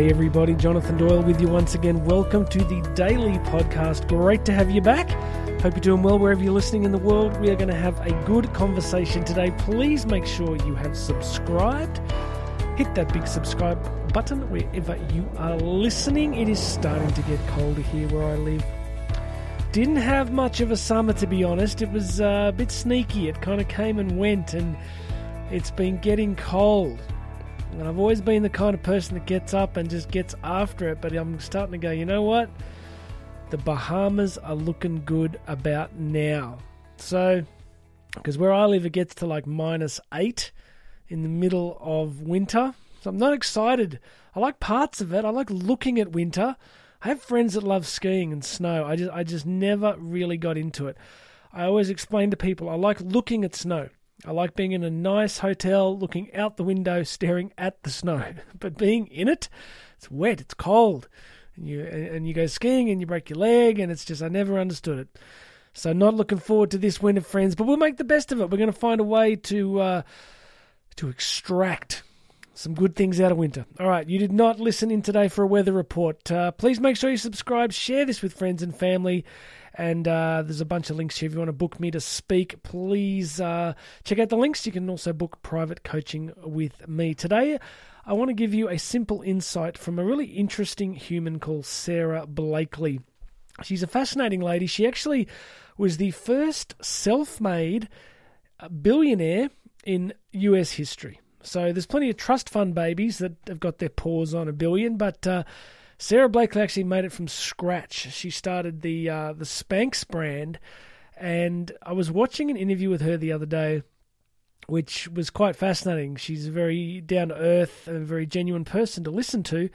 Hey everybody, Jonathan Doyle with you once again. Welcome to the daily podcast. Great to have you back. Hope you're doing well wherever you're listening in the world. We are going to have a good conversation today. Please make sure you have subscribed. Hit that big subscribe button wherever you are listening. It is starting to get colder here where I live. Didn't have much of a summer, to be honest. It was uh, a bit sneaky. It kind of came and went, and it's been getting cold. And I've always been the kind of person that gets up and just gets after it, but I'm starting to go, you know what? The Bahamas are looking good about now. So, because where I live, it gets to like minus eight in the middle of winter. So I'm not excited. I like parts of it. I like looking at winter. I have friends that love skiing and snow. I just I just never really got into it. I always explain to people I like looking at snow. I like being in a nice hotel, looking out the window, staring at the snow. But being in it, it's wet, it's cold, and you and you go skiing and you break your leg, and it's just I never understood it. So not looking forward to this winter, friends. But we'll make the best of it. We're going to find a way to uh, to extract some good things out of winter. All right, you did not listen in today for a weather report. Uh, please make sure you subscribe, share this with friends and family. And uh, there's a bunch of links here. If you want to book me to speak, please uh, check out the links. You can also book private coaching with me. Today, I want to give you a simple insight from a really interesting human called Sara Blakely. She's a fascinating lady. She actually was the first self made billionaire in US history. So there's plenty of trust fund babies that have got their paws on a billion, but uh, Sara Blakely actually made it from scratch. She started the uh, the Spanx brand, and I was watching an interview with her the other day, which was quite fascinating. She's a very down to earth and a very genuine person to listen to,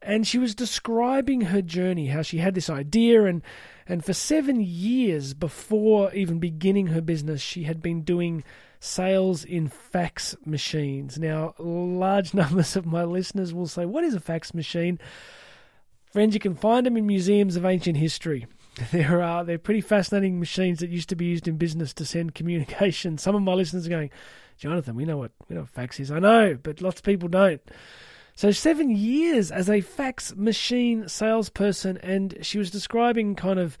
and she was describing her journey, how she had this idea and. And for seven years before even beginning her business, she had been doing sales in fax machines. Now, large numbers of my listeners will say, What is a fax machine? Friends, you can find them in museums of ancient history. There are they're pretty fascinating machines that used to be used in business to send communication. Some of my listeners are going, Jonathan, we know what we know what fax is. I know, but lots of people don't. So seven years as a fax machine salesperson, and she was describing kind of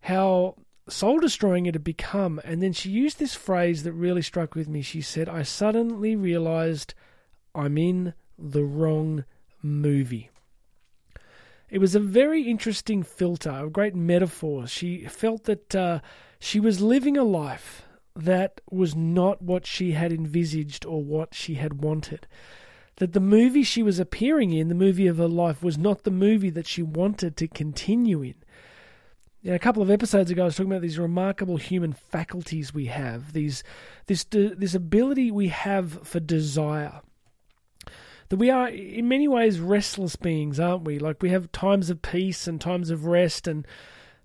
how soul destroying it had become. And then she used this phrase that really struck with me. She said, I suddenly realized I'm in the wrong movie. It was a very interesting filter, a great metaphor. She felt that uh, she was living a life that was not what she had envisaged or what she had wanted. That the movie she was appearing in, the movie of her life, was not the movie that she wanted to continue in. Yeah, a couple of episodes ago, I was talking about these remarkable human faculties we have, these this this ability we have for desire. That we are, in many ways, restless beings, aren't we? Like we have times of peace and times of rest, and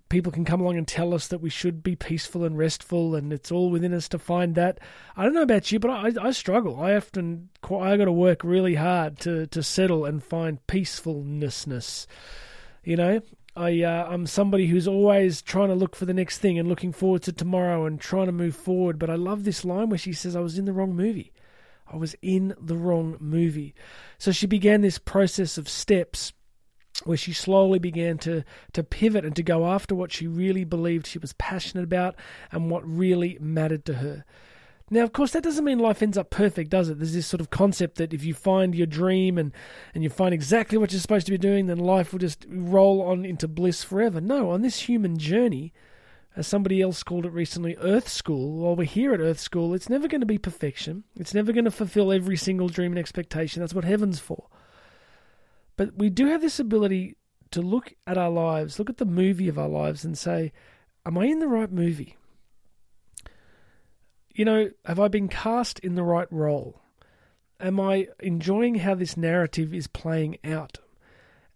people can come along and tell us that we should be peaceful and restful, and it's all within us to find that. I don't know about you, but I, I struggle. I often I got to work really hard to to settle and find peacefulness. You know, I uh, I'm somebody who's always trying to look for the next thing and looking forward to tomorrow and trying to move forward. But I love this line where she says, "I was in the wrong movie. I was in the wrong movie." So she began this process of steps where she slowly began to to pivot and to go after what she really believed she was passionate about and what really mattered to her. Now, of course, that doesn't mean life ends up perfect, does it? There's this sort of concept that if you find your dream and, and you find exactly what you're supposed to be doing, then life will just roll on into bliss forever. No, on this human journey, as somebody else called it recently, Earth School, while we're here at Earth School, it's never going to be perfection. It's never going to fulfill every single dream and expectation. That's what heaven's for. But we do have this ability to look at our lives, look at the movie of our lives, and say, Am I in the right movie? You know, have I been cast in the right role? Am I enjoying how this narrative is playing out?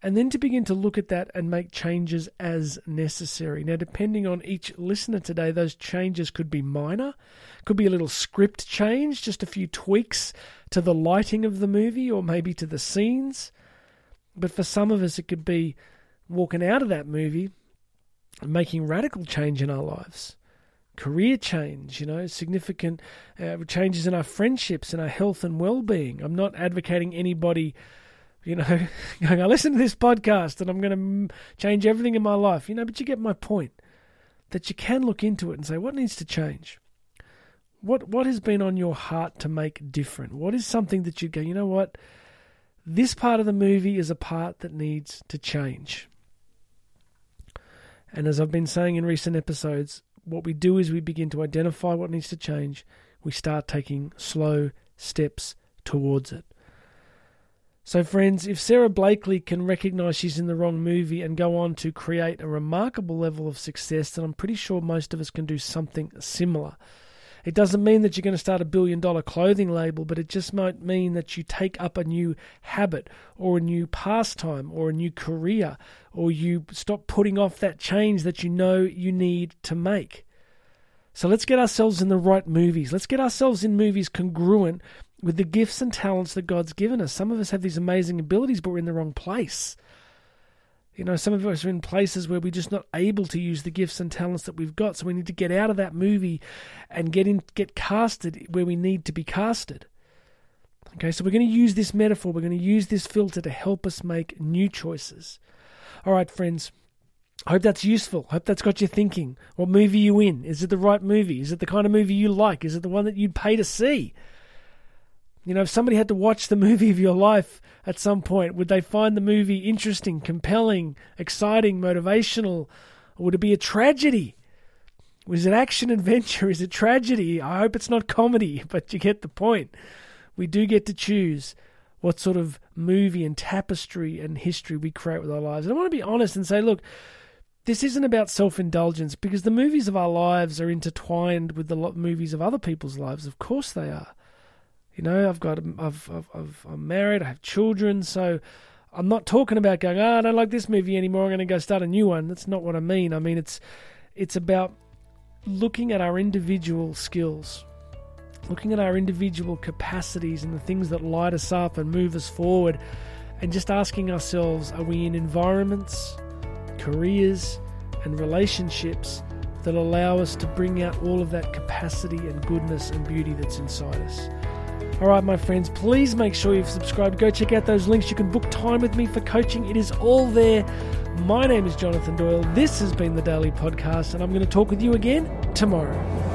And then to begin to look at that and make changes as necessary. Now, depending on each listener today, those changes could be minor, could be a little script change, just a few tweaks to the lighting of the movie or maybe to the scenes. But for some of us, it could be walking out of that movie and making radical change in our lives career change, you know, significant uh, changes in our friendships and our health and well being. I'm not advocating anybody you know, going, I listen to this podcast and I'm going to change everything in my life, you know, but you get my point that you can look into it and say, what needs to change? What what has been on your heart to make different? What is something that you go, you know what? This part of the movie is a part that needs to change. And as I've been saying in recent episodes, what we do is we begin to identify what needs to change. We start taking slow steps towards it. So, friends, if Sara Blakely can recognize she's in the wrong movie and go on to create a remarkable level of success, then I'm pretty sure most of us can do something similar. It doesn't mean that you're going to start a billion dollar clothing label, but it just might mean that you take up a new habit or a new pastime or a new career or you stop putting off that change that you know you need to make. So let's get ourselves in the right movies. Let's get ourselves in movies congruent with the gifts and talents that God's given us. Some of us have these amazing abilities, but we're in the wrong place. You know, some of us are in places where we're just not able to use the gifts and talents that we've got. So we need to get out of that movie and get in, get casted where we need to be casted. Okay, so we're going to use this metaphor. We're going to use this filter to help us make new choices. All right, friends. I hope that's useful. I hope that's got you thinking. What movie are you in? Is it the right movie? Is it the kind of movie you like? Is it the one that you'd pay to see? You know, if somebody had to watch the movie of your life at some point, would they find the movie interesting, compelling, exciting, motivational? Or would it be a tragedy? Was it action adventure? Is it tragedy? I hope it's not comedy, but you get the point. We do get to choose what sort of movie and tapestry and history we create with our lives. And I want to be honest and say, look, this isn't about self indulgence because the movies of our lives are intertwined with the movies of other people's lives. Of course they are. You know, I've got, I've, I've, I've, I'm married, I have children, so I'm not talking about going, oh, I don't like this movie anymore. I'm going to go start a new one. That's not what I mean. I mean, it's, it's about looking at our individual skills, looking at our individual capacities and the things that light us up and move us forward, and just asking ourselves, are we in environments, careers, and relationships that allow us to bring out all of that capacity and goodness and beauty that's inside us? All right, my friends, please make sure you've subscribed. Go check out those links. You can book time with me for coaching, it is all there. My name is Jonathan Doyle. This has been the Daily Podcast, and I'm going to talk with you again tomorrow.